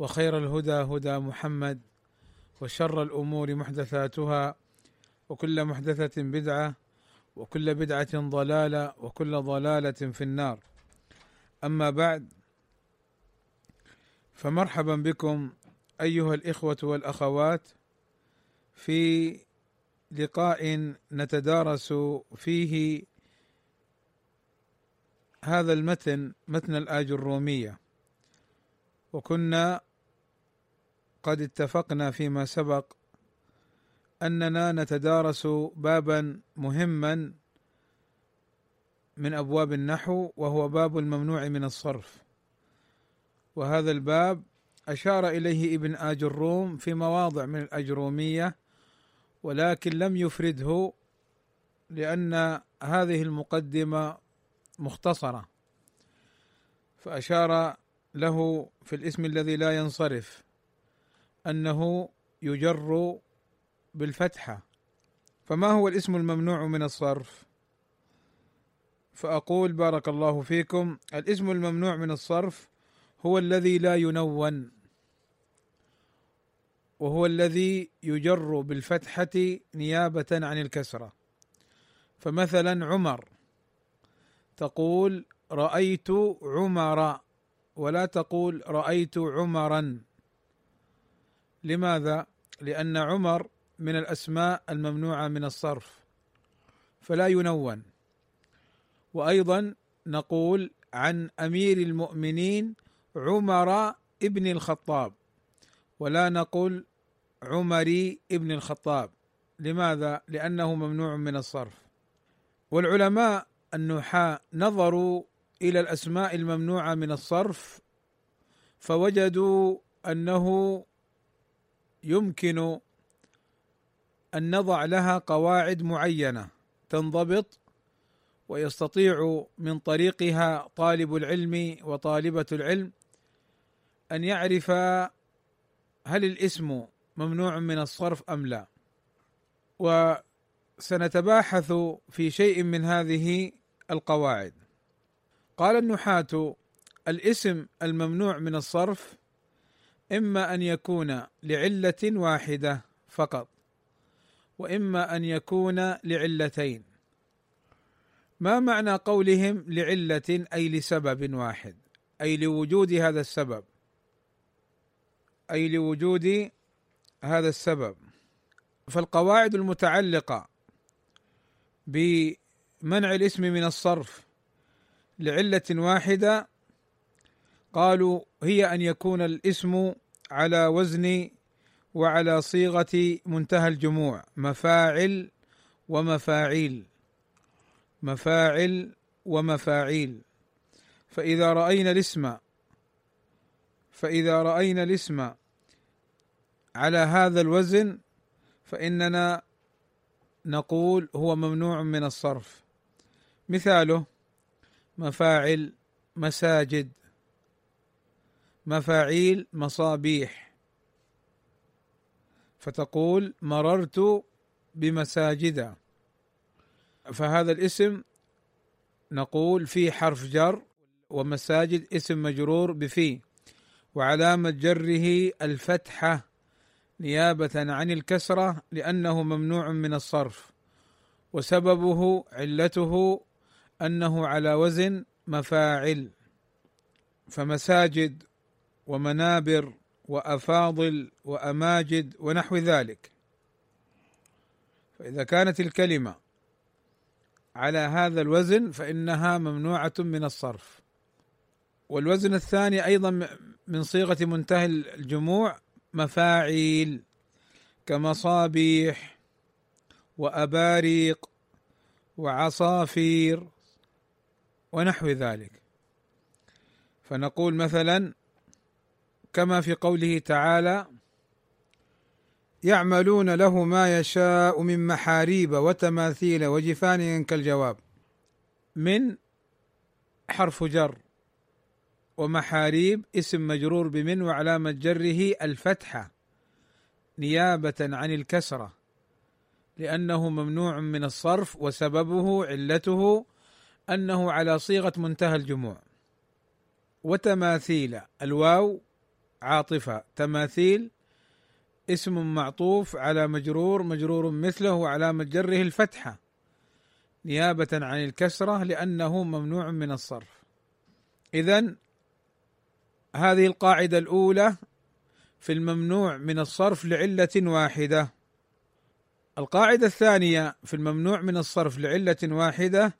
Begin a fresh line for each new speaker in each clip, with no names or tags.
وخير الهدى هدى محمد وشر الأمور محدثاتها وكل محدثة بدعة وكل بدعة ضلالة وكل ضلالة في النار. أما بعد فمرحبا بكم أيها الإخوة والأخوات في لقاء نتدارس فيه هذا المتن متن الآج الرومية. وكنا قد اتفقنا فيما سبق أننا نتدارس بابا مهما من أبواب النحو وهو باب الممنوع من الصرف. وهذا الباب أشار إليه ابن آج الروم في مواضع من الأجرومية ولكن لم يفرده لأن هذه المقدمة مختصرة. فأشار له في الاسم الذي لا ينصرف. أنه يجر بالفتحة. فما هو الاسم الممنوع من الصرف؟ فأقول بارك الله فيكم الاسم الممنوع من الصرف هو الذي لا ينون وهو الذي يجر بالفتحة نيابة عن الكسرة. فمثلا عمر تقول رأيت عمر ولا تقول رأيت عمرا. لماذا؟ لأن عمر من الأسماء الممنوعة من الصرف فلا ينون وأيضا نقول عن أمير المؤمنين عمر ابن الخطاب ولا نقول عمري ابن الخطاب لماذا؟ لأنه ممنوع من الصرف والعلماء النحاة نظروا إلى الأسماء الممنوعة من الصرف فوجدوا أنه يمكن أن نضع لها قواعد معينة تنضبط ويستطيع من طريقها طالب العلم وطالبة العلم أن يعرف هل الاسم ممنوع من الصرف أم لا. وسنتباحث في شيء من هذه القواعد. قال النحاة الاسم الممنوع من الصرف إما أن يكون لعلة واحدة فقط وإما أن يكون لعلتين. ما معنى قولهم لعلة أي لسبب واحد؟ أي لوجود هذا السبب. أي لوجود هذا السبب. فالقواعد المتعلقة بمنع الاسم من الصرف لعلة واحدة قالوا هي أن يكون الاسم على وزن وعلى صيغة منتهى الجموع مفاعل ومفاعيل مفاعل ومفاعيل. فإذا رأينا الاسم فإذا رأينا الاسم على هذا الوزن فإننا نقول هو ممنوع من الصرف. مثاله مفاعل مساجد مفاعيل مصابيح. فتقول مررت بمساجد فهذا الاسم نقول في حرف جر ومساجد اسم مجرور بفي. وعلامة جره الفتحة نيابة عن الكسرة لأنه ممنوع من الصرف. وسببه علته أنه على وزن مفاعل. فمساجد ومنابر وأفاضل وأماجد ونحو ذلك. فإذا كانت الكلمة على هذا الوزن فإنها ممنوعة من الصرف. والوزن الثاني أيضا من صيغة منتهى الجموع مفاعيل كمصابيح وأباريق وعصافير ونحو ذلك. فنقول مثلا كما في قوله تعالى يعملون له ما يشاء من محاريب وتماثيل وجفان كالجواب. من حرف جر ومحاريب اسم مجرور بمن وعلامة جره الفتحة نيابة عن الكسرة لأنه ممنوع من الصرف وسببه علته أنه على صيغة منتهى الجموع. وتماثيل الواو عاطفة تماثيل اسم معطوف على مجرور مجرور مثله وعلامة جره الفتحة نيابة عن الكسرة لأنه ممنوع من الصرف. إذا هذه القاعدة الأولى في الممنوع من الصرف لعلة واحدة. القاعدة الثانية في الممنوع من الصرف لعلة واحدة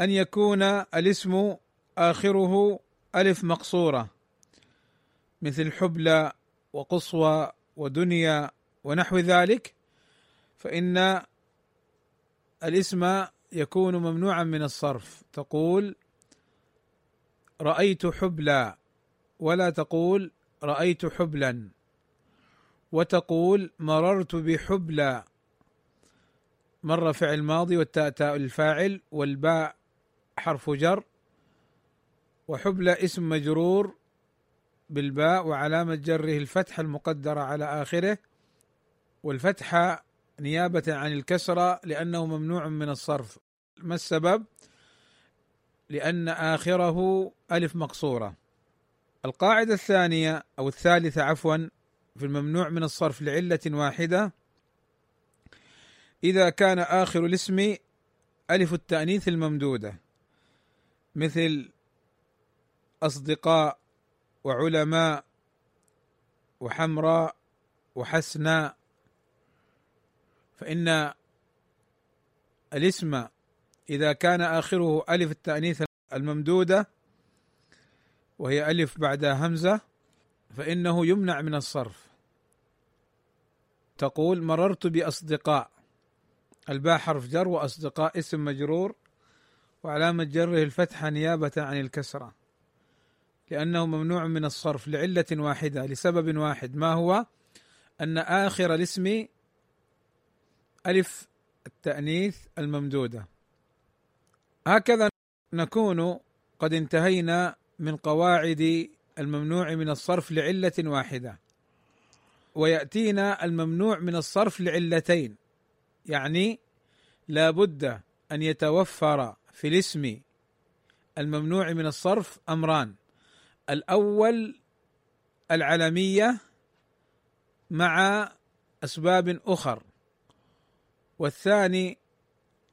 أن يكون الاسم آخره ألف مقصورة. مثل حبلى وقصوى ودنيا ونحو ذلك فإن الاسم يكون ممنوعا من الصرف. تقول رأيت حبلى ولا تقول رأيت حبلا. وتقول مررت بحبلى. مر فعل ماضي والتاء تاء الفاعل والباء حرف جر. وحبلى اسم مجرور بالباء وعلامة جره الفتحة المقدرة على آخره والفتحة نيابة عن الكسرة لأنه ممنوع من الصرف ما السبب؟ لأن آخره ألف مقصورة القاعدة الثانية أو الثالثة عفوا في الممنوع من الصرف لعلة واحدة إذا كان آخر الاسم ألف التأنيث الممدودة مثل أصدقاء وعلماء وحمراء وحسناء فإن الاسم إذا كان آخره ألف التأنيث الممدودة وهي ألف بعدها همزة فإنه يمنع من الصرف. تقول مررت بأصدقاء. الباء حرف جر وأصدقاء اسم مجرور وعلامة جره الفتحة نيابة عن الكسرة. لأنه ممنوع من الصرف لعلة واحدة لسبب واحد. ما هو؟ أن آخر الاسم ألف التأنيث الممدودة. هكذا نكون قد انتهينا من قواعد الممنوع من الصرف لعلة واحدة. ويأتينا الممنوع من الصرف لعلتين. يعني لا بد أن يتوفر في الاسم الممنوع من الصرف أمران. الأول العلمية مع أسباب أخر. والثاني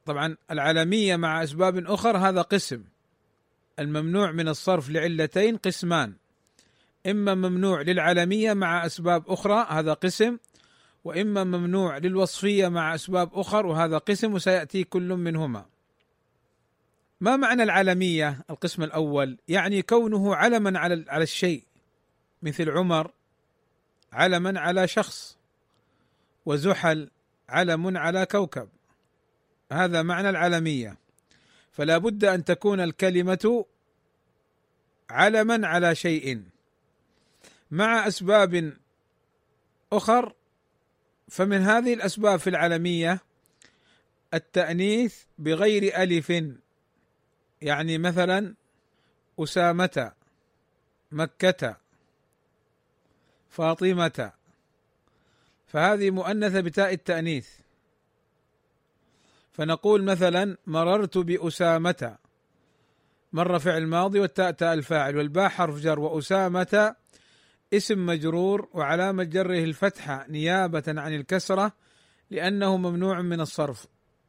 طبعا العلمية مع أسباب أخر هذا قسم. الممنوع من الصرف لعلتين قسمان. إما ممنوع للعلمية مع أسباب أخرى هذا قسم. وإما ممنوع للوصفية مع أسباب أخر وهذا قسم وسيأتي كل منهما. ما معنى العلميه القسم الأول؟ يعني كونه علما على على الشيء. مثل عمر علما على شخص. وزحل علم على كوكب. هذا معنى العلميه فلا بد أن تكون الكلمة علما على شيء. مع أسباب أخر فمن هذه الأسباب في العلميه التأنيث بغير ألف. يعني مثلا أسامة مكة فاطمة. فهذه مؤنثة بتاء التأنيث. فنقول مثلا مررت بأسامة. مر فعل ماضي والتاء تاء الفاعل والباء حرف جر. وأسامة اسم مجرور وعلامة جره الفتحة نيابة عن الكسرة لأنه ممنوع من الصرف.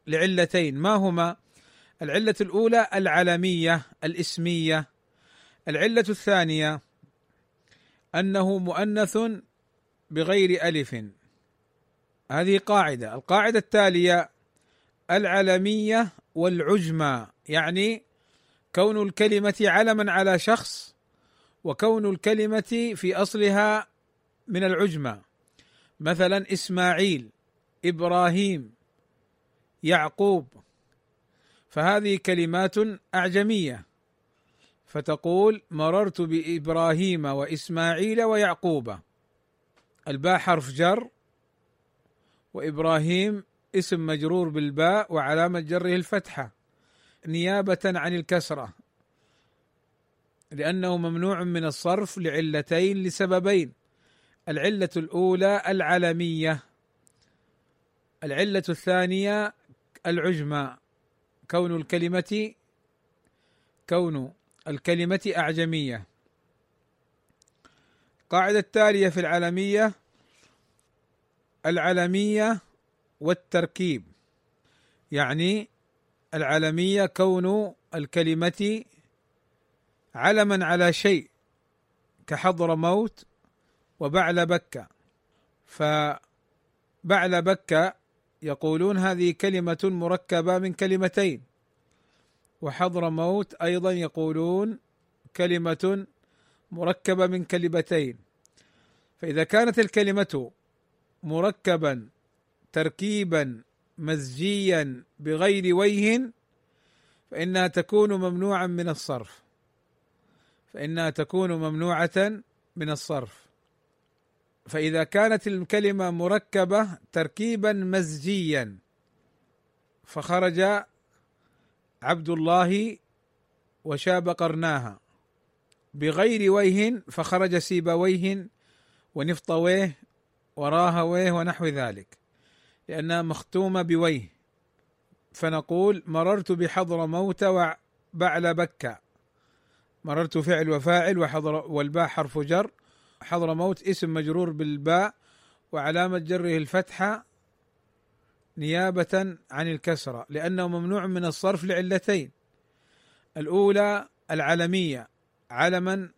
لعلتين ما هما؟ العلة الأولى العلمية الإسمية. العلة الثانية أنه مؤنث بغير ألف. هذه قاعدة. القاعدة التالية العلميه والعجمة يعني كون الكلمة علما على شخص وكون الكلمة في أصلها من العجمة. مثلا إسماعيل إبراهيم يعقوب. فهذه كلمات أعجمية. فتقول مررت بإبراهيم وإسماعيل ويعقوب. الباء حرف جر وإبراهيم اسم مجرور بالباء وعلامة جره الفتحة. نيابة عن الكسرة. لأنه ممنوع من الصرف لعلتين لسببين. العلة الأولى العلمية. العلة الثانية العجمة. كون الكلمة كون الكلمة أعجمية. القاعده التالية في العلميه العلميه والتركيب. يعني العلميه كون الكلمة علما على شيء كحضر موت وبعل بكة. فبعل بكة يقولون هذه كلمة مركبة من كلمتين. وحضر موت أيضا يقولون كلمة مركبة من كلمتين. فإذا كانت الكلمة مركبا تركيبا مزجيا بغير وجه فإنها تكون ممنوعا من الصرف. فإنها تكون ممنوعة من الصرف. فإذا كانت الكلمة مركبة تركيبا مزجيا فخرج عبد الله وشاب قرناها بغير وجه فخرج سيبويه ونفطويه وراهويه ونحو ذلك لأنها مختومة بويه فنقول مررت بحضر موت وبعل بكة مررت فعل وفاعل وحضر والباء حرف جر. حضر موت اسم مجرور بالباء وعلامة جره الفتحة نيابة عن الكسرة لأنه ممنوع من الصرف لعلتين. الأولى العلمية علما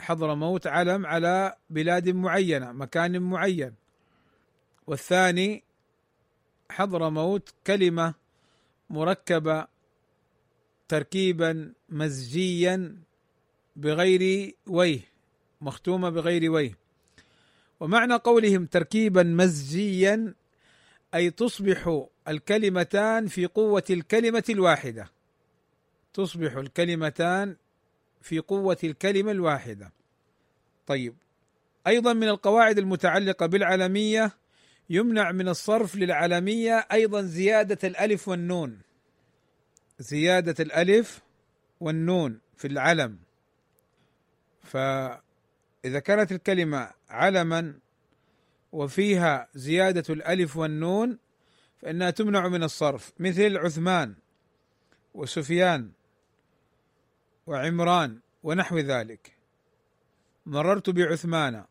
حضر موت علم على بلاد معينة مكان معين. والثاني حضر موت كلمة مركبة تركيبا مزجيا بغير ويه. مختومة بغير ويه ومعنى قولهم تركيبا مزجيا أي تصبح الكلمتان في قوة الكلمة الواحدة. تصبح الكلمتان في قوة الكلمة الواحدة. طيب. أيضا من القواعد المتعلقة بالعلمية يمنع من الصرف للعلمية أيضا زيادة الألف والنون. زيادة الألف والنون في العلم. فإذا كانت الكلمة علما وفيها زيادة الألف والنون فإنها تمنع من الصرف. مثل عثمان وسفيان وعمران ونحو ذلك. مررت بعثمان.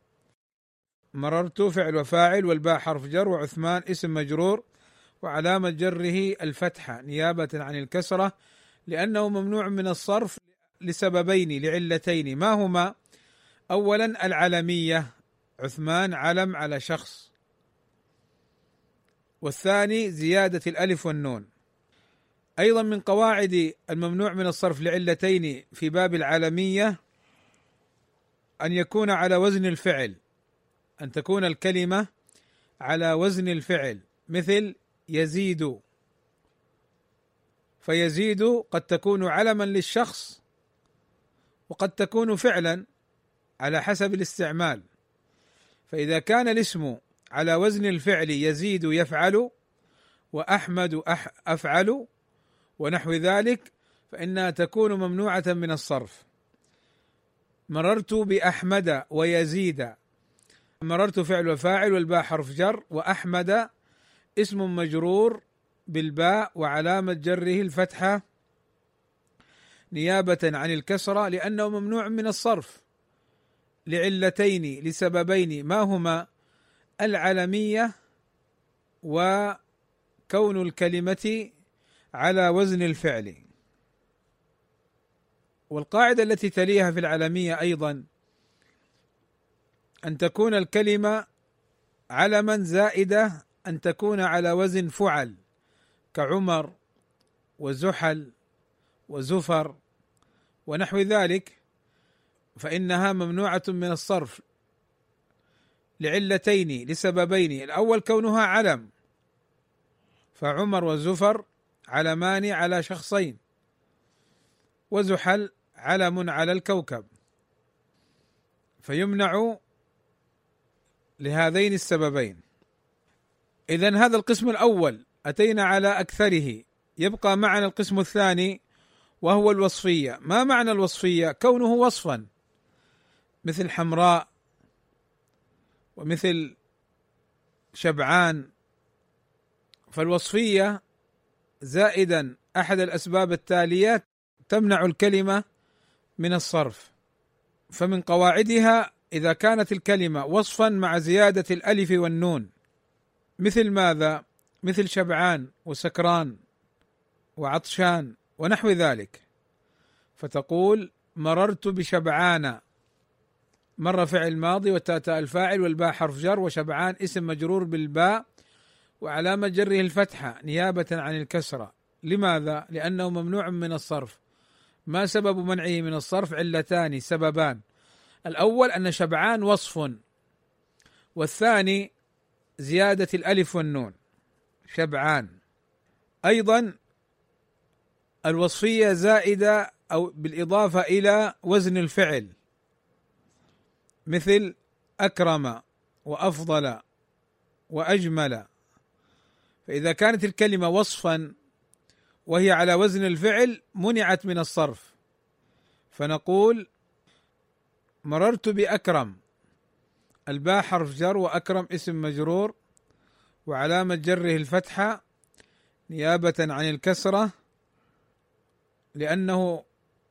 مررت فعل وفاعل والباء حرف جر وعثمان اسم مجرور وعلامة جره الفتحة نيابة عن الكسرة لأنه ممنوع من الصرف لسببين لعلتين. ما هما؟ اولا العلميه عثمان علم على شخص. والثاني زيادة الألف والنون. أيضا من قواعد الممنوع من الصرف لعلتين في باب العالمية أن يكون على وزن الفعل أن تكون الكلمة على وزن الفعل مثل يزيد. فيزيد قد تكون علما للشخص وقد تكون فعلا. على حسب الاستعمال. فإذا كان الاسم على وزن الفعل يزيد يفعل وأحمد أح أفعل ونحو ذلك فإنها تكون ممنوعة من الصرف. مررت بأحمد ويزيد. مررت فعل وفاعل والباء حرف جر وأحمد اسم مجرور بالباء وعلامة جره الفتحة نيابة عن الكسرة لأنه ممنوع من الصرف. لعلتين لسببين. ما هما؟ العلمية وكون الكلمة على وزن الفعل. والقاعدة التي تليها في العلمية أيضا أن تكون الكلمة علما زائدة أن تكون على وزن فعل كعمر وزحل وزفر ونحو ذلك. فإنها ممنوعة من الصرف لعلتين لسببين. الأول كونها علم فعمر وزفر علمان على شخصين وزحل علم على الكوكب. فيمنع لهذين السببين. اذا هذا القسم الأول أتينا على أكثره. يبقى معنا القسم الثاني وهو الوصفية. ما معنى الوصفية؟ كونه وصفا. مثل حمراء ومثل شبعان فالوصفية زائدا أحد الأسباب التاليات تمنع الكلمة من الصرف فمن قواعدها إذا كانت الكلمة وصفا مع زيادة الألف والنون مثل ماذا؟ مثل شبعان وسكران وعطشان ونحو ذلك فتقول مررت بشبعان مر فعل ماضي وتاء الفاعل والباء حرف جر وشبعان اسم مجرور بالباء وعلامة جره الفتحة نيابة عن الكسرة. لماذا؟ لأنه ممنوع من الصرف. ما سبب منعه من الصرف؟ علتان سببان. الأول أن شبعان وصف. والثاني زيادة الألف والنون. شبعان. أيضا الوصفية زائدة أو بالإضافة إلى وزن الفعل. مثل أكرم وأفضل وأجمل. فإذا كانت الكلمة وصفا وهي على وزن الفعل منعت من الصرف. فنقول مررت بأكرم. الباء حرف جر وأكرم اسم مجرور وعلامة جره الفتحة نيابة عن الكسرة لأنه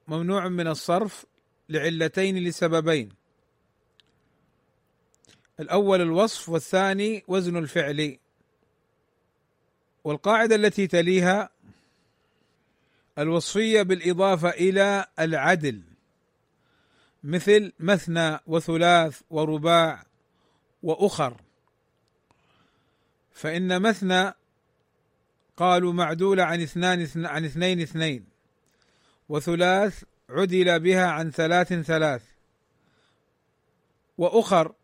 ممنوع من الصرف لعلتين لسببين. الأول الوصف والثاني وزن الفعل. والقاعدة التي تليها الوصفية بالإضافة إلى العدل. مثل مثنى وثلاث ورباع وأخر. فإن مثنى قالوا معدولة عن اثنان عن اثنين اثنين. وثلاث عدل بها عن ثلاث ثلاث. وأخر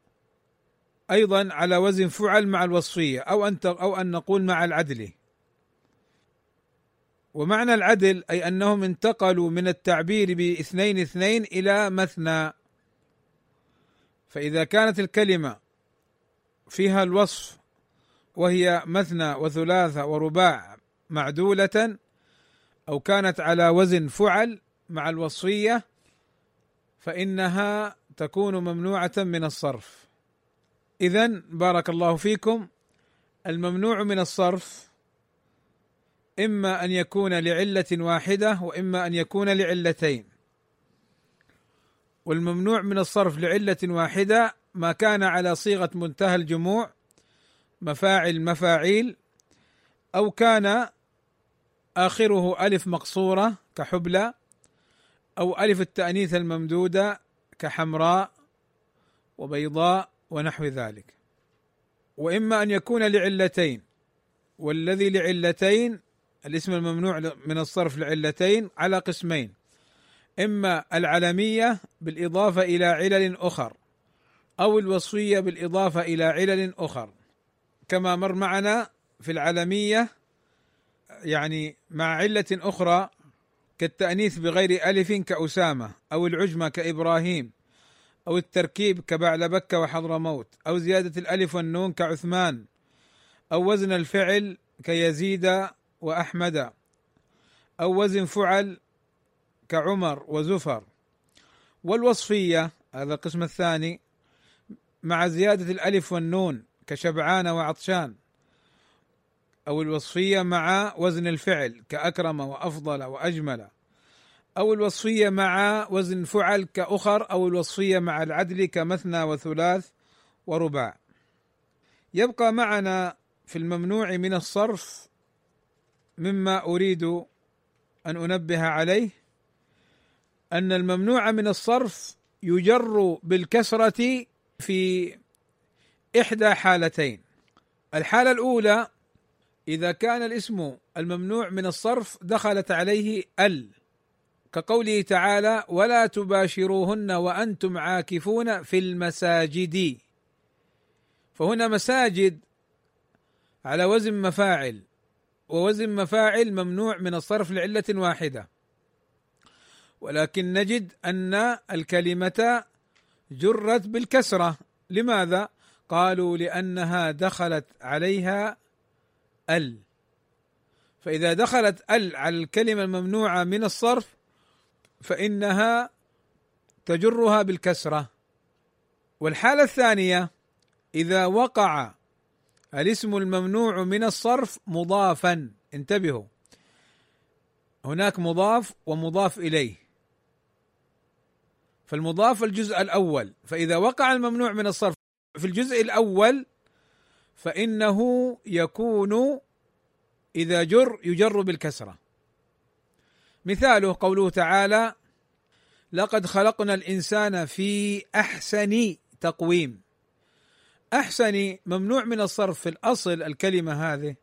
أيضا على وزن فعل مع الوصفية أو أن أو أن نقول مع العدل. ومعنى العدل أي أنهم انتقلوا من التعبير باثنين اثنين إلى مثنى. فإذا كانت الكلمة فيها الوصف وهي مثنى وثلاثة ورباع معدولة أو كانت على وزن فعل مع الوصفية فإنها تكون ممنوعة من الصرف. إذا بارك الله فيكم. الممنوع من الصرف إما أن يكون لعلة واحدة وإما أن يكون لعلتين. والممنوع من الصرف لعلة واحدة ما كان على صيغة منتهى الجموع مفاعل مفاعيل أو كان آخره ألف مقصورة كحبلى أو ألف التأنيث الممدودة كحمراء وبيضاء ونحو ذلك. وإما أن يكون لعلتين والذي لعلتين الاسم الممنوع من الصرف لعلتين على قسمين. إما العلمية بالإضافة إلى علل أخر أو الوصفيه بالإضافة إلى علل أخر. كما مر معنا في العلمية يعني مع علة أخرى كالتأنيث بغير ألف كأسامة أو العجمة كإبراهيم. أو التركيب كبعلبكه وحضرموت أو زيادة الألف والنون كعثمان أو وزن الفعل كيزيد وأحمد أو وزن فعل كعمر وزفر. والوصفية هذا القسم الثاني مع زيادة الألف والنون كشبعان وعطشان. أو الوصفية مع وزن الفعل كأكرم وأفضل وأجمل. أو الوصفية مع وزن فعل كأخر أو الوصفية مع العدل كمثنى وثلاث ورباع. يبقى معنا في الممنوع من الصرف مما أريد أن أنبه عليه أن الممنوع من الصرف يجر بالكسرة في إحدى حالتين. الحالة الأولى إذا كان الاسم الممنوع من الصرف دخلت عليه ال كقوله تعالى ولا تباشروهن وأنتم عاكفون في المساجد. فهنا مساجد على وزن مفاعل ووزن مفاعل ممنوع من الصرف لعلة واحدة. ولكن نجد أن الكلمة جرت بالكسرة. لماذا؟ قالوا لأنها دخلت عليها ال. فإذا دخلت ال على الكلمة الممنوعة من الصرف فإنها تجرها بالكسرة. والحالة الثانية إذا وقع الاسم الممنوع من الصرف مضافا. انتبهوا. هناك مضاف ومضاف إليه. فالمضاف الجزء الأول. فإذا وقع الممنوع من الصرف في الجزء الأول فإنه يكون إذا جر يجر بالكسرة. مثاله قوله تعالى لقد خلقنا الإنسان في أحسن تقويم. أحسن ممنوع من الصرف في الأصل الكلمة هذه.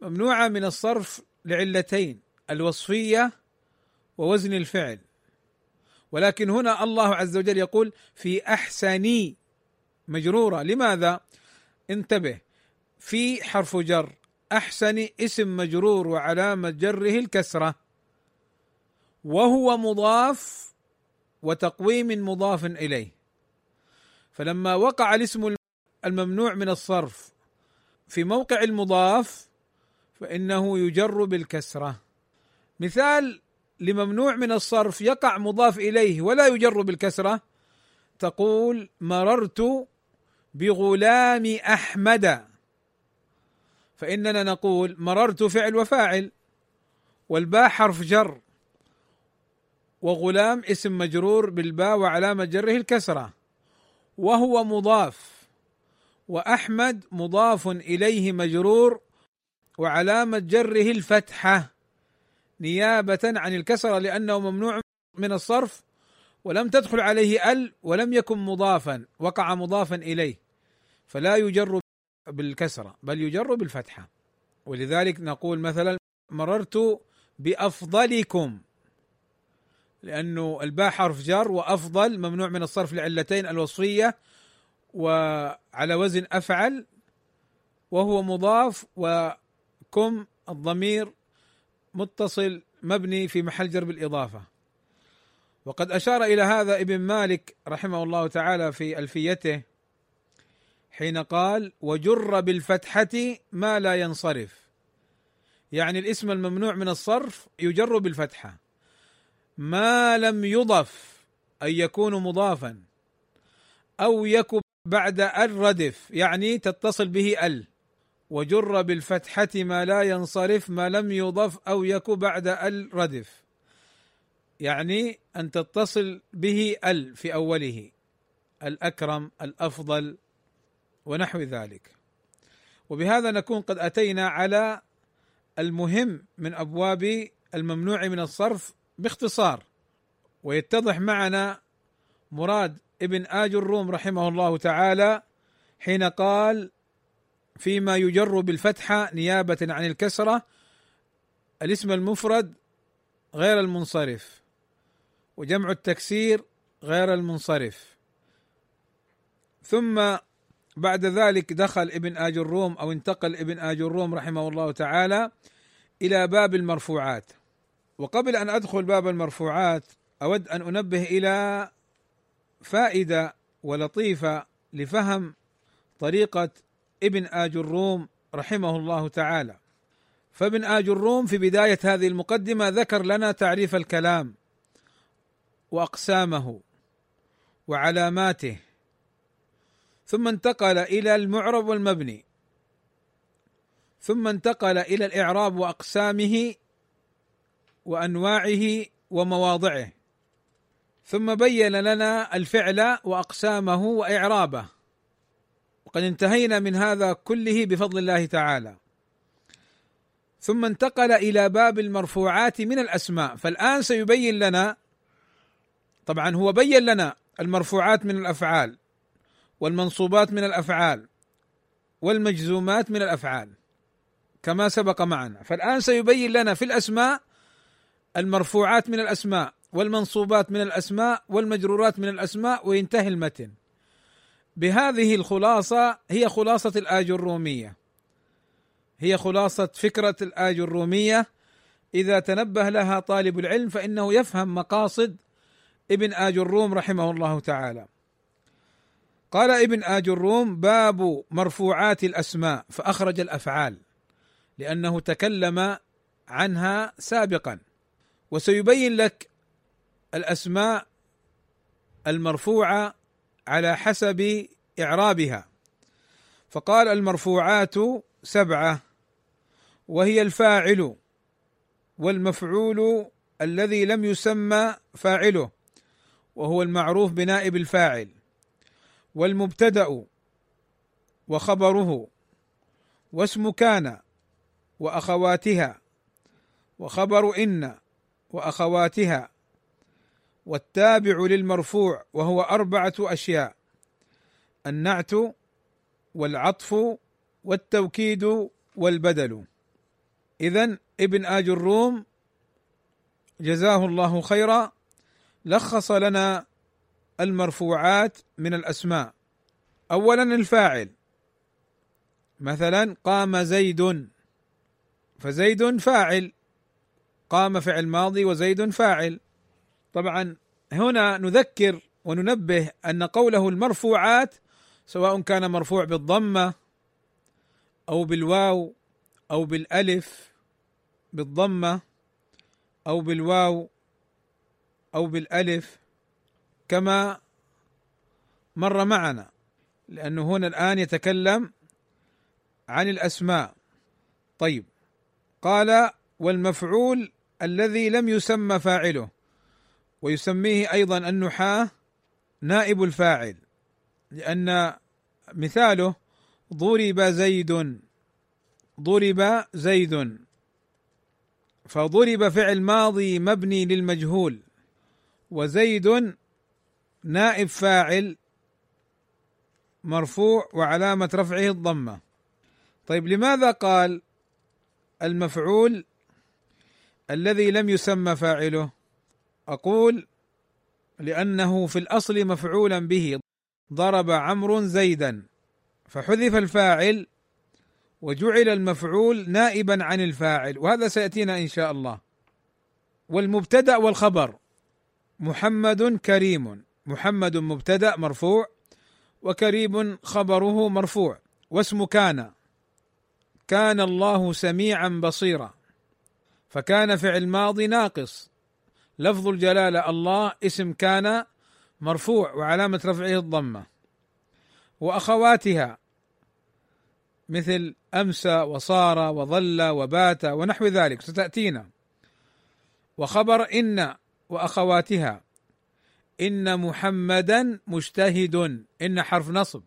ممنوعه من الصرف لعلتين الوصفية ووزن الفعل. ولكن هنا الله عز وجل يقول في أحسن مجروره لماذا؟ انتبه. في حرف جر أحسن اسم مجرور وعلامة جره الكسرة. وهو مضاف وتقويم مضاف إليه. فلما وقع الاسم الممنوع من الصرف في موقع المضاف فإنه يجر بالكسرة. مثال لممنوع من الصرف يقع مضاف إليه ولا يجر بالكسرة تقول مررت بغلام أحمد. فإننا نقول مررت فعل وفاعل والباء حرف جر. وغلام اسم مجرور بالباء وعلامة جره الكسرة. وهو مضاف. وأحمد مضاف إليه مجرور وعلامة جره الفتحة. نيابة عن الكسرة لأنه ممنوع من الصرف ولم تدخل عليه ال ولم يكن مضافا. وقع مضافا إليه. فلا يجر بالكسرة بل يجر بالفتحة. ولذلك نقول مثلا مررت بأفضلكم. لأنه الباء حرف جر وأفضل ممنوع من الصرف لعلتين الوصفية وعلى وزن أفعل وهو مضاف وكم الضمير متصل مبني في محل جر بالإضافة. وقد أشار إلى هذا ابن مالك رحمه الله تعالى في ألفيته حين قال وجر بالفتحة ما لا ينصرف. يعني الاسم الممنوع من الصرف يجر بالفتحة. ما لم يضف أن يكون مضافا أو يكن بعد الردف يعني تتصل به ال وجر بالفتحة ما لا ينصرف ما لم يضف أو يكن بعد الردف يعني أن تتصل به ال في أوله الأكرم الأفضل ونحو ذلك. وبهذا نكون قد أتينا على المهم من أبواب الممنوع من الصرف باختصار ويتضح معنا مراد ابن آج الروم رحمه الله تعالى حين قال فيما يجر بالفتحة نيابة عن الكسرة الاسم المفرد غير المنصرف وجمع التكسير غير المنصرف. ثم بعد ذلك دخل ابن آج الروم أو انتقل ابن آج الروم رحمه الله تعالى إلى باب المرفوعات. وقبل أن أدخل باب المرفوعات أود أن أنبه إلى فائدة ولطيفة لفهم طريقة ابن آج الروم رحمه الله تعالى. فابن آج الروم في بداية هذه المقدمة ذكر لنا تعريف الكلام وأقسامه وعلاماته ثم انتقل إلى المعرب والمبني ثم انتقل إلى الإعراب وأقسامه وأنواعه ومواضعه. ثم بين لنا الفعل وأقسامه وإعرابه. وقد انتهينا من هذا كله بفضل الله تعالى. ثم انتقل إلى باب المرفوعات من الأسماء. فالآن سيبين لنا طبعا هو بين لنا المرفوعات من الأفعال والمنصوبات من الأفعال والمجزومات من الأفعال كما سبق معنا. فالآن سيبين لنا في الأسماء المرفوعات من الأسماء والمنصوبات من الأسماء والمجرورات من الأسماء وينتهي المتن. بهذه الخلاصة هي خلاصة الآج الرومية. هي خلاصة فكرة الآج الرومية. إذا تنبه لها طالب العلم فإنه يفهم مقاصد ابن آج الروم رحمه الله تعالى. قال ابن آج الروم باب مرفوعات الأسماء فأخرج الأفعال لأنه تكلم عنها سابقا. وسيبين لك الأسماء المرفوعة على حسب إعرابها. فقال المرفوعات سبعة وهي الفاعل والمفعول الذي لم يسمى فاعله وهو المعروف بنائب الفاعل والمبتدأ وخبره واسم كان وأخواتها وخبر إن وأخواتها والتابع للمرفوع وهو أربعة أشياء النعت والعطف والتوكيد والبدل. اذا ابن آج الروم جزاه الله خيرا لخص لنا المرفوعات من الأسماء. اولا الفاعل مثلا قام زيد فزيد فاعل. قام فعل ماضي وزيد فاعل. طبعا هنا نذكر وننبه أن قوله المرفوعات سواء كان مرفوع بالضمة أو بالواو أو بالألف بالضمة أو بالواو أو بالألف كما مر معنا لأنه هنا الآن يتكلم عن الأسماء. طيب قال والمفعول الذي لم يسمى فاعله ويسميه أيضا النحاة نائب الفاعل لأن مثاله ضرب زيد ضرب زيد فضرب فعل ماضي مبني للمجهول وزيد نائب فاعل مرفوع وعلامة رفعه الضمة. طيب لماذا قال المفعول الذي لم يسمى فاعله. أقول لأنه في الأصل مفعولا به ضرب عمرو زيدا فحذف الفاعل وجعل المفعول نائبا عن الفاعل وهذا سيأتينا إن شاء الله. والمبتدأ والخبر محمد كريم محمد مبتدأ مرفوع وكريم خبره مرفوع واسم كان. كان الله سميعا بصيرا. فكان فعل ماضي ناقص. لفظ الجلالة الله اسم كان مرفوع وعلامة رفعه الضمة. وأخواتها مثل امسى وصار وظل وبات ونحو ذلك ستأتينا. وخبر إن وأخواتها إن محمدا مجتهد إن حرف نصب.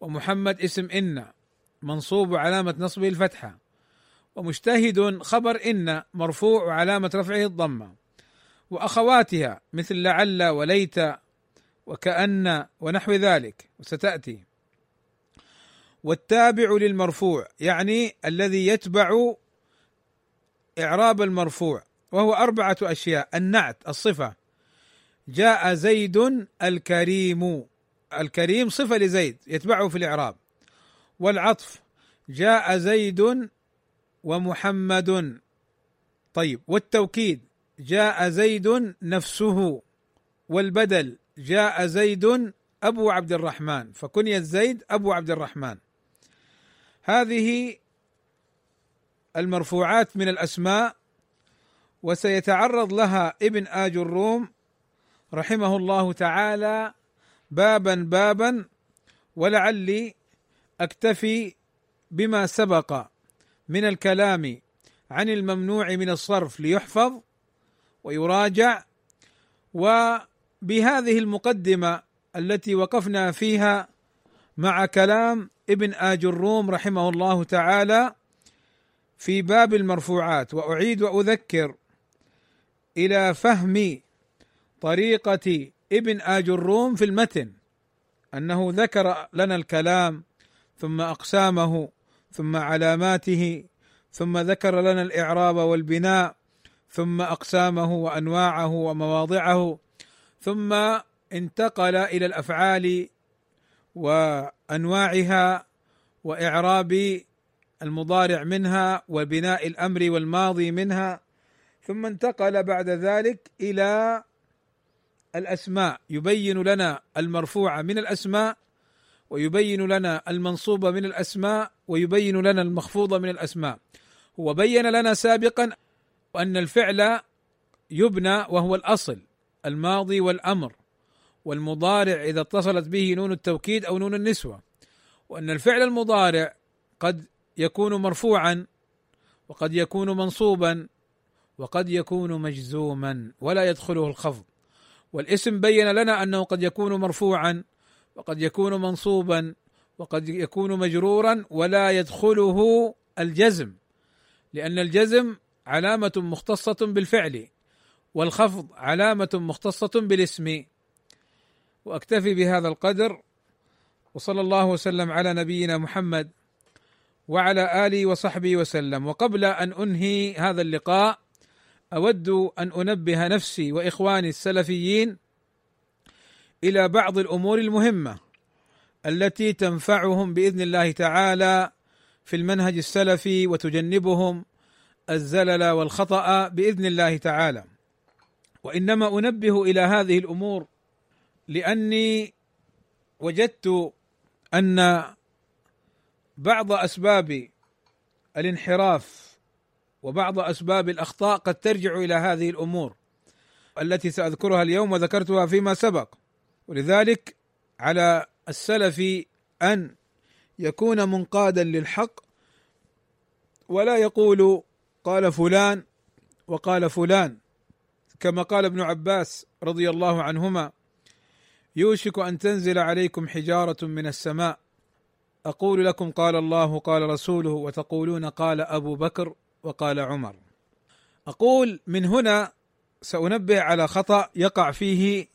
ومحمد اسم إن منصوب وعلامه نصبه الفتحة. ومجتهد خبر إن مرفوع وعلامه رفعه الضمة. وأخواتها مثل لعل وليت وكأن ونحو ذلك وستأتي. والتابع للمرفوع يعني الذي يتبع إعراب المرفوع وهو أربعة أشياء. النعت الصفة. جاء زيد الكريم الكريم صفة لزيد يتبعه في الإعراب. والعطف جاء زيد ومحمد. طيب والتوكيد جاء زيد نفسه والبدل جاء زيد أبو عبد الرحمن فكنيت زيد أبو عبد الرحمن. هذه المرفوعات من الأسماء وسيتعرض لها ابن آج الروم رحمه الله تعالى بابا بابا ولعلي أكتفي بما سبق. من الكلام عن الممنوع من الصرف ليحفظ ويراجع وبهذه المقدمة التي وقفنا فيها مع كلام ابن آج الروم رحمه الله تعالى في باب المرفوعات. وأعيد وأذكر إلى فهم طريقة ابن آج الروم في المتن أنه ذكر لنا الكلام ثم أقسامه ثم علاماته ثم ذكر لنا الإعراب والبناء ثم أقسامه وأنواعه ومواضعه ثم انتقل إلى الأفعال وأنواعها وإعراب المضارع منها وبناء الأمر والماضي منها ثم انتقل بعد ذلك إلى الأسماء يبين لنا المرفوع من الأسماء ويبين لنا المنصوب من الأسماء ويبين لنا المخفوض من الأسماء. هو بين لنا سابقا أن الفعل يبنى وهو الأصل الماضي والأمر والمضارع إذا اتصلت به نون التوكيد أو نون النسوة وأن الفعل المضارع قد يكون مرفوعا وقد يكون منصوبا وقد يكون مجزوما ولا يدخله الخفض. والاسم بين لنا أنه قد يكون مرفوعا وقد يكون منصوبا وقد يكون مجرورا ولا يدخله الجزم لأن الجزم علامة مختصة بالفعل والخفض علامة مختصة بالاسم. وأكتفي بهذا القدر وصلى الله وسلم على نبينا محمد وعلى آله وصحبه وسلم. وقبل أن أنهي هذا اللقاء أود أن أنبه نفسي وإخواني السلفيين إلى بعض الأمور المهمة التي تنفعهم بإذن الله تعالى في المنهج السلفي وتجنبهم الزلل والخطأ بإذن الله تعالى. وإنما أنبه إلى هذه الأمور لأني وجدت أن بعض أسباب الانحراف وبعض أسباب الأخطاء قد ترجع إلى هذه الأمور التي سأذكرها اليوم وذكرتها فيما سبق. ولذلك على السلف أن يكون منقادا للحق ولا يقول قال فلان وقال فلان كما قال ابن عباس رضي الله عنهما يوشك أن تنزل عليكم حجارة من السماء أقول لكم قال الله قال رسوله وتقولون قال أبو بكر وقال عمر. أقول من هنا سأنبه على خطأ يقع فيه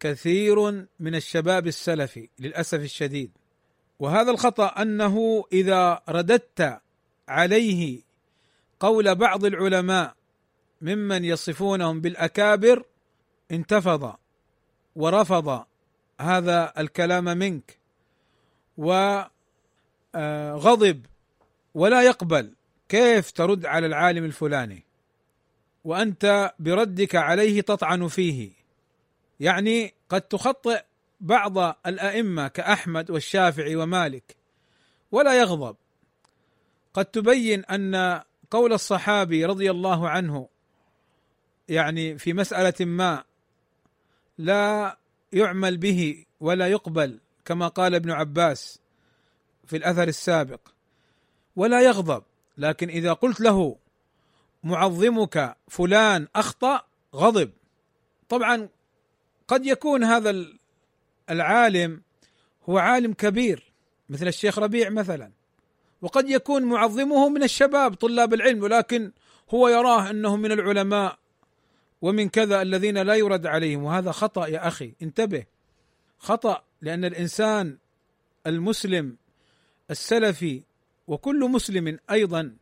كثير من الشباب السلفي للأسف الشديد. وهذا الخطأ أنه إذا رددت عليه قول بعض العلماء ممن يصفونهم بالأكابر انتفض ورفض هذا الكلام منك وغضب ولا يقبل. كيف ترد على العالم الفلاني؟ وأنت بردك عليه تطعن فيه. يعني قد تخطئ بعض الأئمة كأحمد والشافعي ومالك ولا يغضب. قد تبين أن قول الصحابي رضي الله عنه يعني في مسألة ما لا يعمل به ولا يقبل كما قال ابن عباس في الأثر السابق ولا يغضب. لكن إذا قلت له معظمك فلان أخطأ غضب. طبعا قد يكون هذا العالم هو عالم كبير مثل الشيخ ربيع مثلا. وقد يكون معظمه من الشباب طلاب العلم ولكن هو يراه أنه من العلماء ومن كذا الذين لا يرد عليهم. وهذا خطأ يا أخي انتبه. خطأ لأن الإنسان المسلم السلفي وكل مسلم أيضا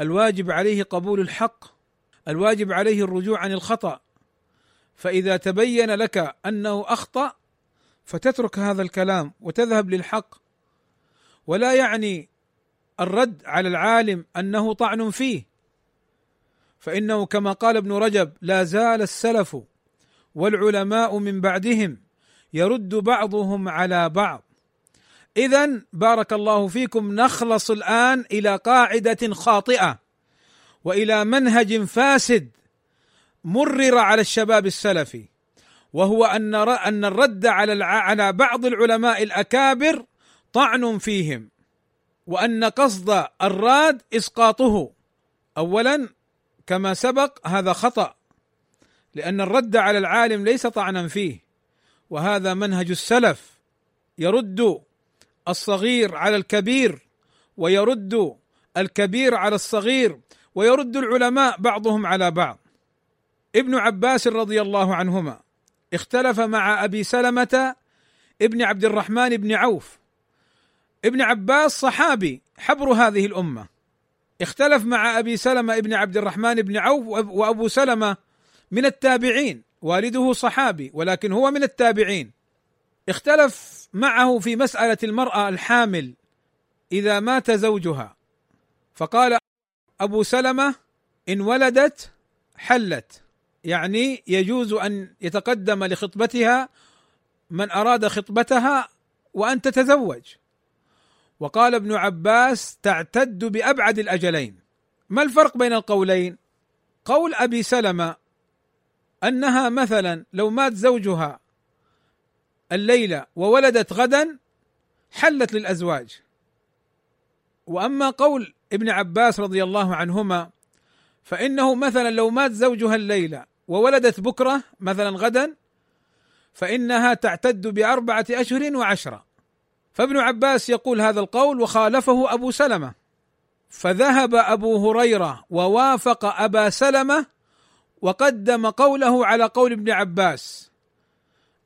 الواجب عليه قبول الحق الواجب عليه الرجوع عن الخطأ. فإذا تبين لك أنه أخطأ فتترك هذا الكلام وتذهب للحق. ولا يعني الرد على العالم أنه طعن فيه. فإنه كما قال ابن رجب لا زال السلف والعلماء من بعدهم يرد بعضهم على بعض. اذا بارك الله فيكم نخلص الآن إلى قاعدة خاطئة وإلى منهج فاسد مرر على الشباب السلفي وهو أن أن الرد على على بعض العلماء الأكابر طعن فيهم وأن قصد الراد إسقاطه. اولا كما سبق هذا خطأ لأن الرد على العالم ليس طعنا فيه وهذا منهج السلف يرد الصغير على الكبير ويرد الكبير على الصغير ويرد العلماء بعضهم على بعض. ابن عباس رضي الله عنهما اختلف مع أبي سلمة ابن عبد الرحمن بن عوف. ابن عباس صحابي حبر هذه الأمة. اختلف مع أبي سلمة ابن عبد الرحمن بن عوف وأبو سلمة من التابعين. والده صحابي ولكن هو من التابعين. اختلف معه في مسألة المرأة الحامل إذا مات زوجها. فقال أبو سلمة إن ولدت حلت. يعني يجوز أن يتقدم لخطبتها من أراد خطبتها وأن تتزوج. وقال ابن عباس تعتد بأبعد الأجلين. ما الفرق بين القولين؟ قول أبي سلمة أنها مثلا لو مات زوجها الليلة وولدت غدا حلت للأزواج. وأما قول ابن عباس رضي الله عنهما فإنه مثلا لو مات زوجها الليلة وولدت بكرة مثلا غدا فإنها تعتد بأربعة أشهر وعشرة. فابن عباس يقول هذا القول وخالفه أبو سلمة. فذهب أبو هريرة ووافق أبا سلمة وقدم قوله على قول ابن عباس.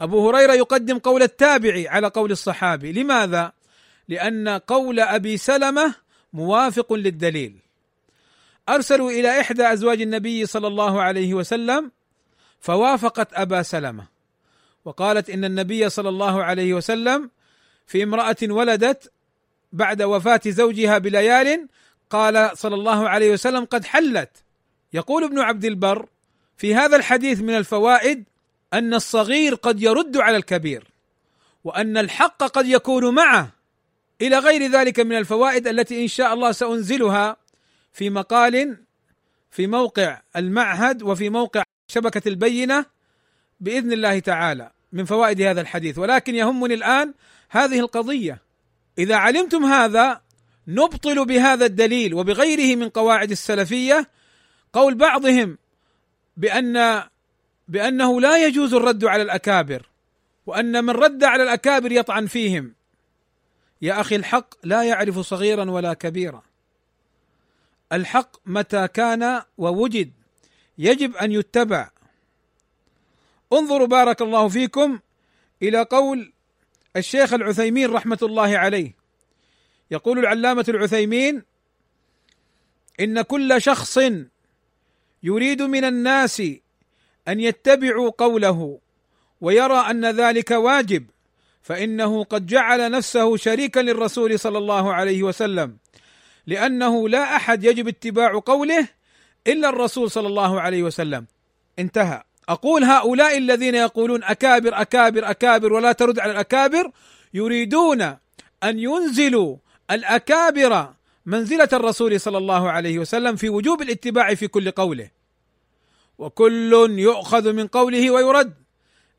أبو هريرة يقدم قول التابعي على قول الصحابي. لماذا؟ لأن قول أبي سلمة موافق للدليل. أرسلوا إلى إحدى أزواج النبي صلى الله عليه وسلم فوافقت أبا سلمة. وقالت إن النبي صلى الله عليه وسلم في امرأة ولدت بعد وفاة زوجها بليال قال صلى الله عليه وسلم قد حلت. يقول ابن عبد البر في هذا الحديث من الفوائد أن الصغير قد يرد على الكبير وأن الحق قد يكون معه. إلى غير ذلك من الفوائد التي إن شاء الله سأنزلها. في مقال في موقع المعهد وفي موقع شبكة البينة بإذن الله تعالى من فوائد هذا الحديث. ولكن يهمني الآن هذه القضية. إذا علمتم هذا نبطل بهذا الدليل وبغيره من قواعد السلفية. قول بعضهم بأن بأنه لا يجوز الرد على الأكابر وأن من رد على الأكابر يطعن فيهم. يا أخي الحق لا يعرف صغيرا ولا كبيرا. الحق متى كان ووجد. يجب أن يتبع. انظروا بارك الله فيكم إلى قول الشيخ العثيمين رحمة الله عليه. يقول العلامة العثيمين إن كل شخص يريد من الناس أن يتبعوا قوله ويرى أن ذلك واجب فإنه قد جعل نفسه شريكا للرسول صلى الله عليه وسلم. لأنه لا أحد يجب اتباع قوله إلا الرسول صلى الله عليه وسلم. انتهى. أقول هؤلاء الذين يقولون أكابر أكابر أكابر ولا ترد على الأكابر يريدون أن ينزلوا الأكابر منزلة الرسول صلى الله عليه وسلم في وجوب الاتباع في كل قوله. وكل يؤخذ من قوله ويرد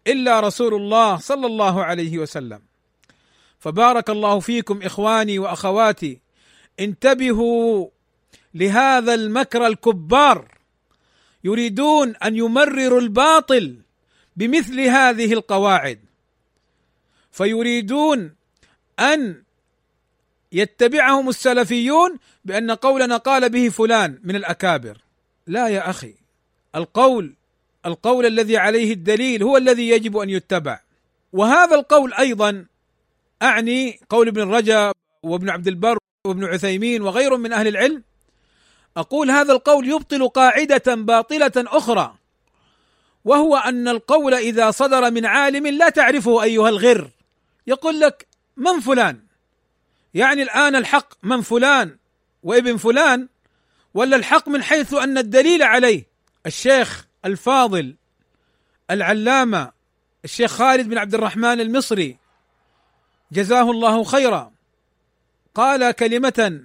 إلا رسول الله صلى الله عليه وسلم. فبارك الله فيكم إخواني وأخواتي انتبهوا لهذا المكر الكبار يريدون أن يمرروا الباطل بمثل هذه القواعد. فيريدون أن يتبعهم السلفيون بأن قولنا قال به فلان من الأكابر. لا يا أخي القول القول الذي عليه الدليل هو الذي يجب أن يتبع. وهذا القول أيضا أعني قول ابن رجب وابن عبد البر وابن عثيمين وغيرهم من أهل العلم أقول هذا القول يبطل قاعدة باطلة أخرى وهو أن القول إذا صدر من عالم لا تعرفه أيها الغر. يقول لك من فلان؟ يعني الآن الحق من فلان وابن فلان ولا الحق من حيث أن الدليل عليه الشيخ الفاضل العلامة الشيخ خالد بن عبد الرحمن المصري. جزاه الله خيرا. قال كلمة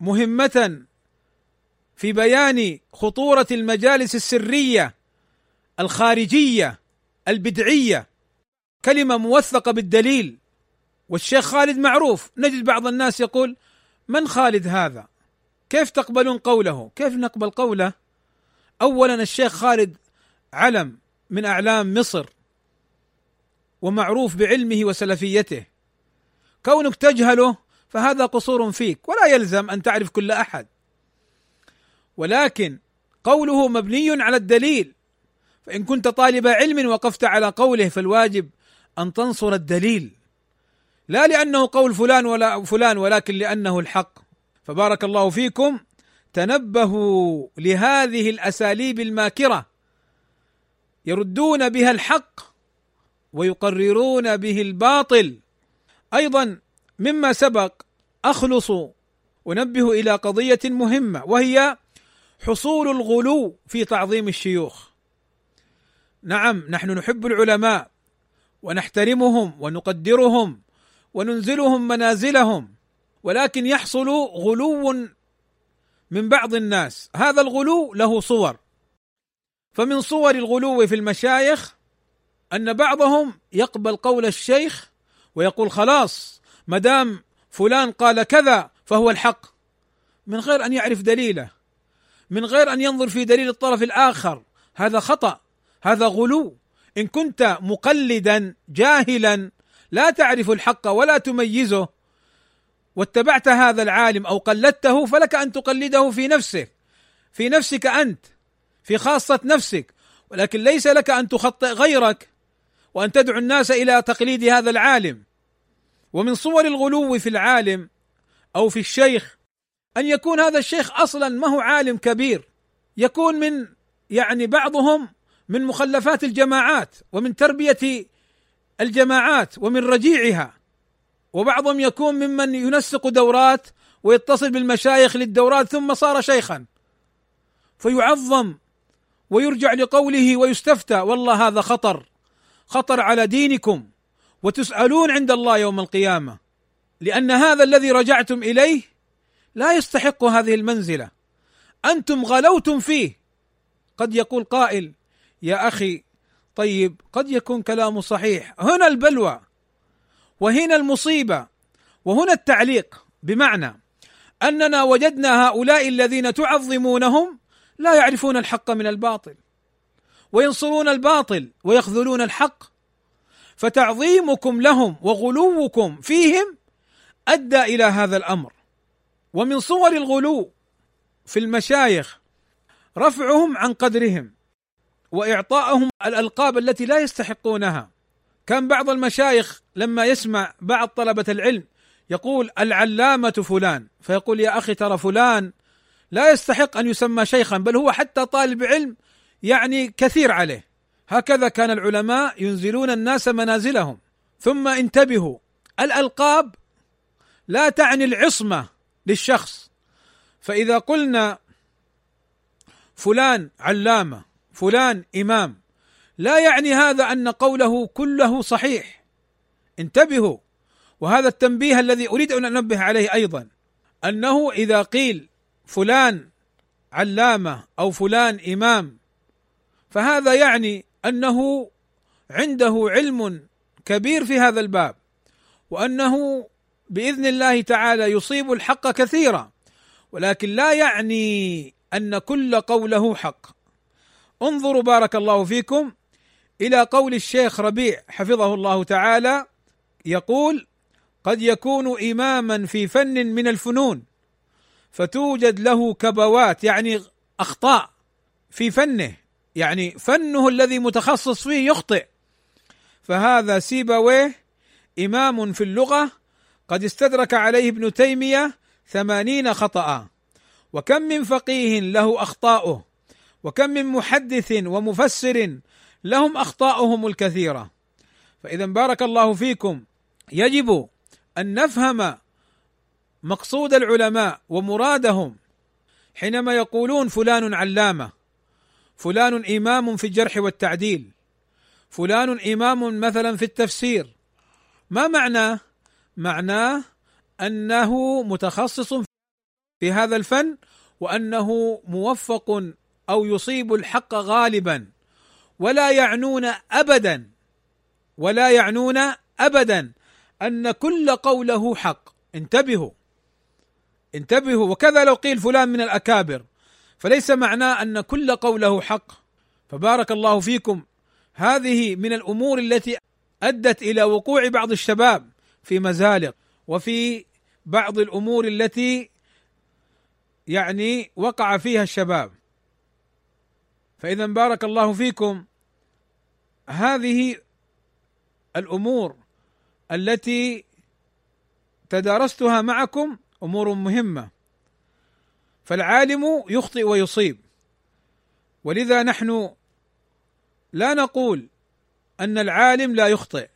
مهمة في بيان خطورة المجالس السرية الخارجية البدعية. كلمة موثقة بالدليل والشيخ خالد معروف. نجد بعض الناس يقول من خالد هذا؟ كيف تقبلون قوله؟ كيف نقبل قوله؟ اولا الشيخ خالد علم من أعلام مصر ومعروف بعلمه وسلفيته. كونك تجهله فهذا قصور فيك ولا يلزم أن تعرف كل أحد. ولكن قوله مبني على الدليل فإن كنت طالب علم وقفت على قوله فالواجب أن تنصر الدليل. لا لأنه قول فلان ولا فلان ولكن لأنه الحق. فبارك الله فيكم. تنبهوا لهذه الأساليب الماكرة. يردون بها الحق ويقررون به الباطل. أيضا مما سبق أخلص أنبه إلى قضية مهمة وهي حصول الغلو في تعظيم الشيوخ. نعم نحن نحب العلماء ونحترمهم ونقدرهم وننزلهم منازلهم ولكن يحصل غلو من بعض الناس. هذا الغلو له صور. فمن صور الغلو في المشايخ أن بعضهم يقبل قول الشيخ ويقول خلاص ما دام فلان قال كذا فهو الحق. من غير أن يعرف دليله من غير أن ينظر في دليل الطرف الآخر هذا خطأ هذا غلو. إن كنت مقلدا جاهلا لا تعرف الحق ولا تميزه واتبعت هذا العالم أو قلدته فلك أن تقلده في نفسك في نفسك أنت في خاصة نفسك. ولكن ليس لك أن تخطئ غيرك وأن تدعو الناس إلى تقليد هذا العالم. ومن صور الغلو في العالم أو في الشيخ أن يكون هذا الشيخ أصلا ما هو عالم كبير. يكون من يعني بعضهم من مخلفات الجماعات ومن تربية الجماعات ومن رجيعها. وبعضهم يكون ممن ينسق دورات ويتصل بالمشايخ للدورات ثم صار شيخا. فيعظم ويرجع لقوله ويستفتى. والله هذا خطر خطر على دينكم. وتسألون عند الله يوم القيامة لأن هذا الذي رجعتم إليه لا يستحق هذه المنزلة. أنتم غلوتم فيه. قد يقول قائل يا أخي طيب قد يكون كلامه صحيح. هنا البلوى وهنا المصيبة وهنا التعليق. بمعنى أننا وجدنا هؤلاء الذين تعظمونهم لا يعرفون الحق من الباطل وينصرون الباطل ويخذلون الحق فتعظيمكم لهم وغلوكم فيهم أدى إلى هذا الأمر. ومن صور الغلو في المشايخ رفعهم عن قدرهم واعطائهم الألقاب التي لا يستحقونها. كان بعض المشايخ لما يسمع بعض طلبة العلم يقول العلامة فلان فيقول يا أخي ترى فلان لا يستحق أن يسمى شيخا بل هو حتى طالب علم يعني كثير عليه. هكذا كان العلماء ينزلون الناس منازلهم. ثم انتبهوا. الألقاب لا تعني العصمة للشخص. فإذا قلنا فلان علامة فلان إمام لا يعني هذا أن قوله كله صحيح. انتبهوا. وهذا التنبيه الذي أريد أن أنبه عليه أيضا. أنه إذا قيل فلان علامة أو فلان إمام فهذا يعني أنه عنده علم كبير في هذا الباب وأنه بإذن الله تعالى يصيب الحق كثيرا ولكن لا يعني أن كل قوله حق. انظروا بارك الله فيكم إلى قول الشيخ ربيع حفظه الله تعالى يقول قد يكون إماما في فن من الفنون فتوجد له كبوات يعني أخطاء في فنه. يعني فنه الذي متخصص فيه يخطئ. فهذا سيبويه إمام في اللغة قد استدرك عليه ابن تيمية ثمانين خطأ. وكم من فقيه له أخطاؤه وكم من محدث ومفسر لهم أخطاؤهم الكثيرة. فإذا بارك الله فيكم يجب أن نفهم مقصود العلماء ومرادهم حينما يقولون فلان علامة. فلان إمام في الجرح والتعديل. فلان إمام مثلا في التفسير. ما معناه معناه أنه متخصص في هذا الفن وأنه موفق أو يصيب الحق غالبا. ولا يعنون ابدا. ولا يعنون ابدا أن كل قوله حق. انتبهوا. انتبهوا. وكذا لو قيل فلان من الأكابر. فليس معناه أن كل قوله حق. فبارك الله فيكم. هذه من الأمور التي أدت إلى وقوع بعض الشباب في مزالق وفي بعض الأمور التي يعني وقع فيها الشباب. فإذا بارك الله فيكم. هذه الأمور التي تدارستها معكم أمور مهمة. فالعالم يخطئ ويصيب. ولذا نحن لا نقول أن العالم لا يخطئ.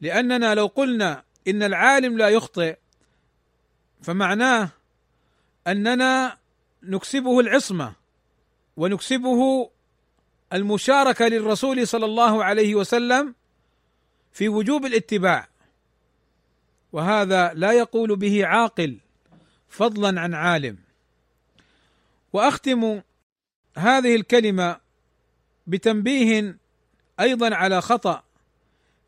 لأننا لو قلنا إن العالم لا يخطئ فمعناه أننا نكسبه العصمة ونكسبه المشاركة للرسول صلى الله عليه وسلم في وجوب الاتباع. وهذا لا يقول به عاقل فضلا عن عالم. وأختم هذه الكلمة بتنبيه أيضا على خطأ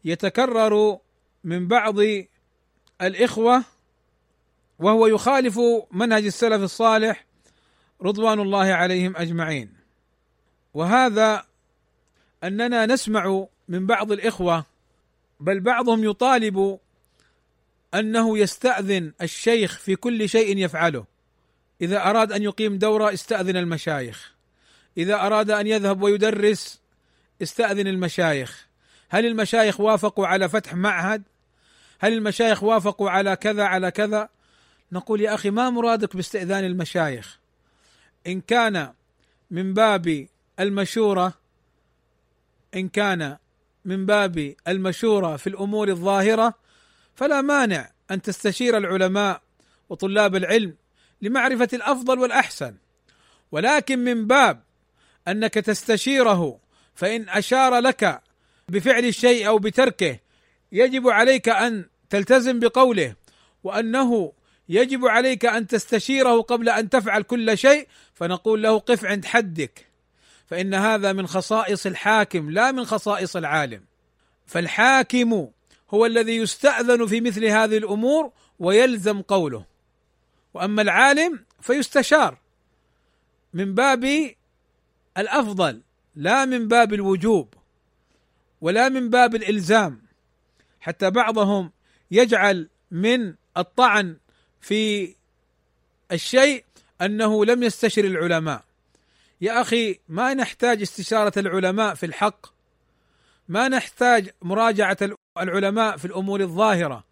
يتكرر من بعض الإخوة وهو يخالف منهج السلف الصالح رضوان الله عليهم أجمعين. وهذا أننا نسمع من بعض الإخوة بل بعضهم يطالب أنه يستأذن الشيخ في كل شيء يفعله. إذا أراد أن يقيم دورة استأذن المشايخ. إذا أراد أن يذهب ويدرس استأذن المشايخ. هل المشايخ وافقوا على فتح معهد؟ هل المشايخ وافقوا على كذا على كذا؟ نقول يا أخي ما مرادك باستئذان المشايخ. إن كان من باب المشورة إن كان من باب المشورة في الأمور الظاهرة فلا مانع أن تستشير العلماء وطلاب العلم لمعرفة الأفضل والأحسن. ولكن من باب أنك تستشيره فإن أشار لك بفعل الشيء أو بتركه يجب عليك أن تلتزم بقوله وأنه يجب عليك أن تستشيره قبل أن تفعل كل شيء فنقول له قف عند حدك. فإن هذا من خصائص الحاكم لا من خصائص العالم. فالحاكم هو الذي يستأذن في مثل هذه الأمور ويلزم قوله. وأما العالم فيستشار من باب الأفضل لا من باب الوجوب ولا من باب الإلزام. حتى بعضهم يجعل من الطعن في الشيء أنه لم يستشر العلماء. يا أخي ما نحتاج استشارة العلماء في الحق؟ ما نحتاج مراجعة العلماء في الأمور الظاهرة.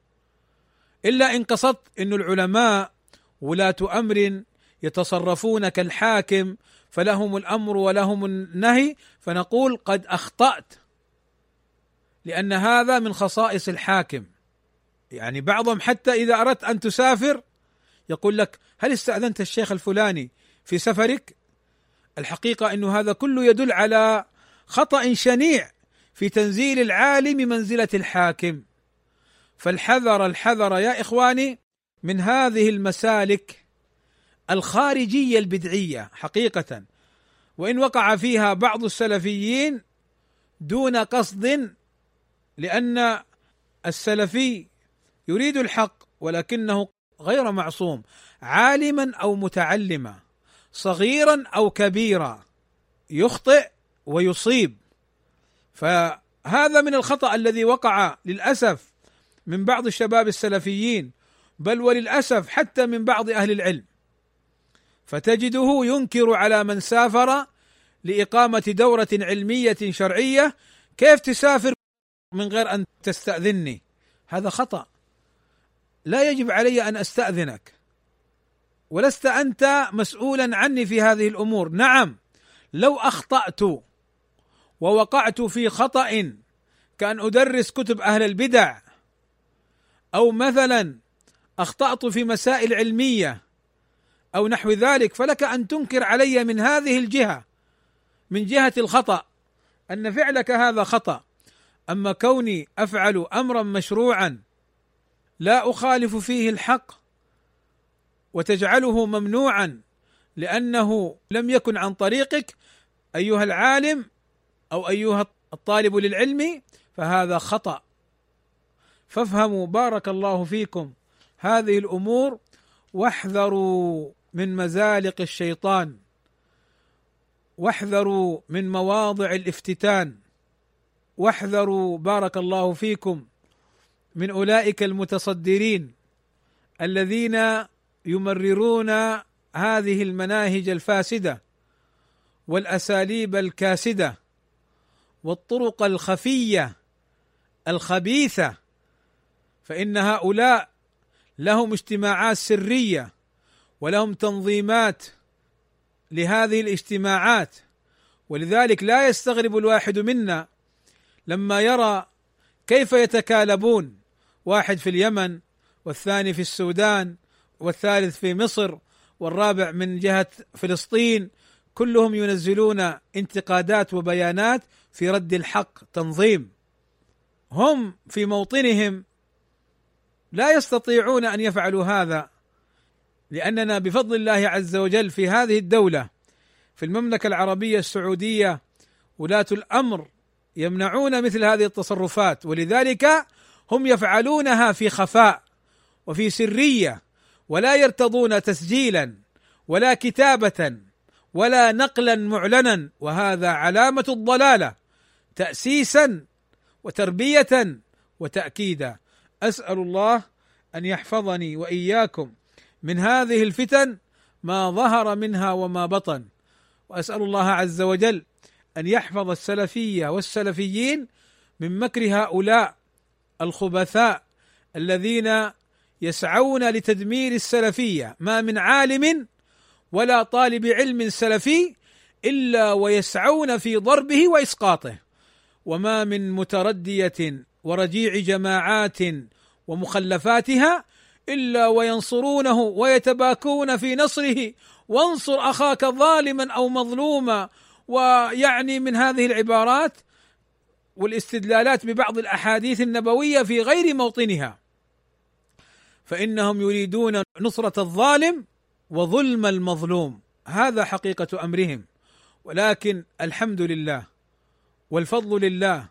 إلا إن قصدت إن العلماء ولاة أمر يتصرفون كالحاكم فلهم الأمر ولهم النهي فنقول قد أخطأت. لأن هذا من خصائص الحاكم. يعني بعضهم حتى إذا أردت أن تسافر يقول لك هل استأذنت الشيخ الفلاني في سفرك؟ الحقيقة انه هذا كله يدل على خطأ شنيع. في تنزيل العالم منزلة الحاكم. فالحذر الحذر يا إخواني من هذه المسالك الخارجية البدعية حقيقة. وإن وقع فيها بعض السلفيين دون قصد لأن السلفي يريد الحق ولكنه غير معصوم عالما أو متعلما صغيرا أو كبيرا يخطئ ويصيب. فهذا من الخطأ الذي وقع للأسف من بعض الشباب السلفيين بل وللأسف حتى من بعض أهل العلم. فتجده ينكر على من سافر لإقامة دورة علمية شرعية كيف تسافر من غير أن تستأذني؟ هذا خطأ. لا يجب علي أن أستأذنك. ولست أنت مسؤولا عني في هذه الأمور. نعم لو أخطأت ووقعت في خطأ كأن أدرس كتب أهل البدع. أو مثلا أخطأت في مسائل علمية. أو نحو ذلك فلك أن تنكر علي من هذه الجهة من جهة الخطأ. أن فعلك هذا خطأ. أما كوني أفعل امرا مشروعا لا أخالف فيه الحق. وتجعله ممنوعا لأنه لم يكن عن طريقك. أيها العالم أو أيها الطالب للعلم فهذا خطأ. فافهموا بارك الله فيكم. هذه الأمور واحذروا من مزالق الشيطان. واحذروا من مواضع الافتتان. واحذروا بارك الله فيكم من أولئك المتصدرين الذين يمررون هذه المناهج الفاسدة والأساليب الكاسدة. والطرق الخفية الخبيثة فإن هؤلاء لهم اجتماعات سرية ولهم تنظيمات لهذه الاجتماعات ولذلك لا يستغرب الواحد منا لما يرى كيف يتكالبون واحد في اليمن والثاني في السودان والثالث في مصر والرابع من جهة فلسطين كلهم ينزلون انتقادات وبيانات في رد الحق تنظيم. هم في موطنهم لا يستطيعون أن يفعلوا هذا لأننا بفضل الله عز وجل في هذه الدولة في المملكة العربية السعودية ولاة الأمر يمنعون مثل هذه التصرفات ولذلك هم يفعلونها في خفاء وفي سرية ولا يرتضون تسجيلا ولا كتابة ولا نقلا معلنا وهذا علامة الضلالة. تاسيسا وتربية وتاكيدا. أسأل الله أن يحفظني وإياكم من هذه الفتن ما ظهر منها وما بطن. وأسأل الله عز وجل أن يحفظ السلفية والسلفيين من مكر هؤلاء الخبثاء الذين يسعون لتدمير السلفية. ما من عالم ولا طالب علم سلفي إلا ويسعون في ضربه وإسقاطه. وما من متردية ورجيع جماعات ومخلفاتها إلا وينصرونه ويتباكون في نصره. وانصر أخاك ظالما أو مظلوما. ويعني من هذه العبارات والاستدلالات ببعض الأحاديث النبوية في غير موطنها. فإنهم يريدون نصرة الظالم وظلم المظلوم. هذا حقيقة أمرهم. ولكن الحمد لله والفضل لله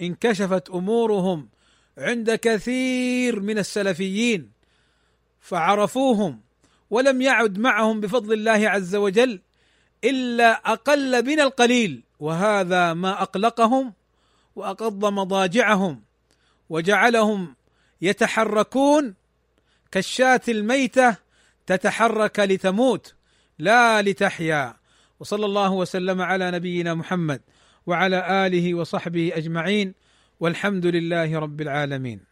انكشفت أمورهم عند كثير من السلفيين فعرفوهم ولم يعد معهم بفضل الله عز وجل إلا أقل من القليل وهذا ما أقلقهم وأقض مضاجعهم وجعلهم يتحركون كالشاة الميتة تتحرك لتموت لا لتحيا وصلى الله وسلم على نبينا محمد وعلى آله وصحبه أجمعين والحمد لله رب العالمين.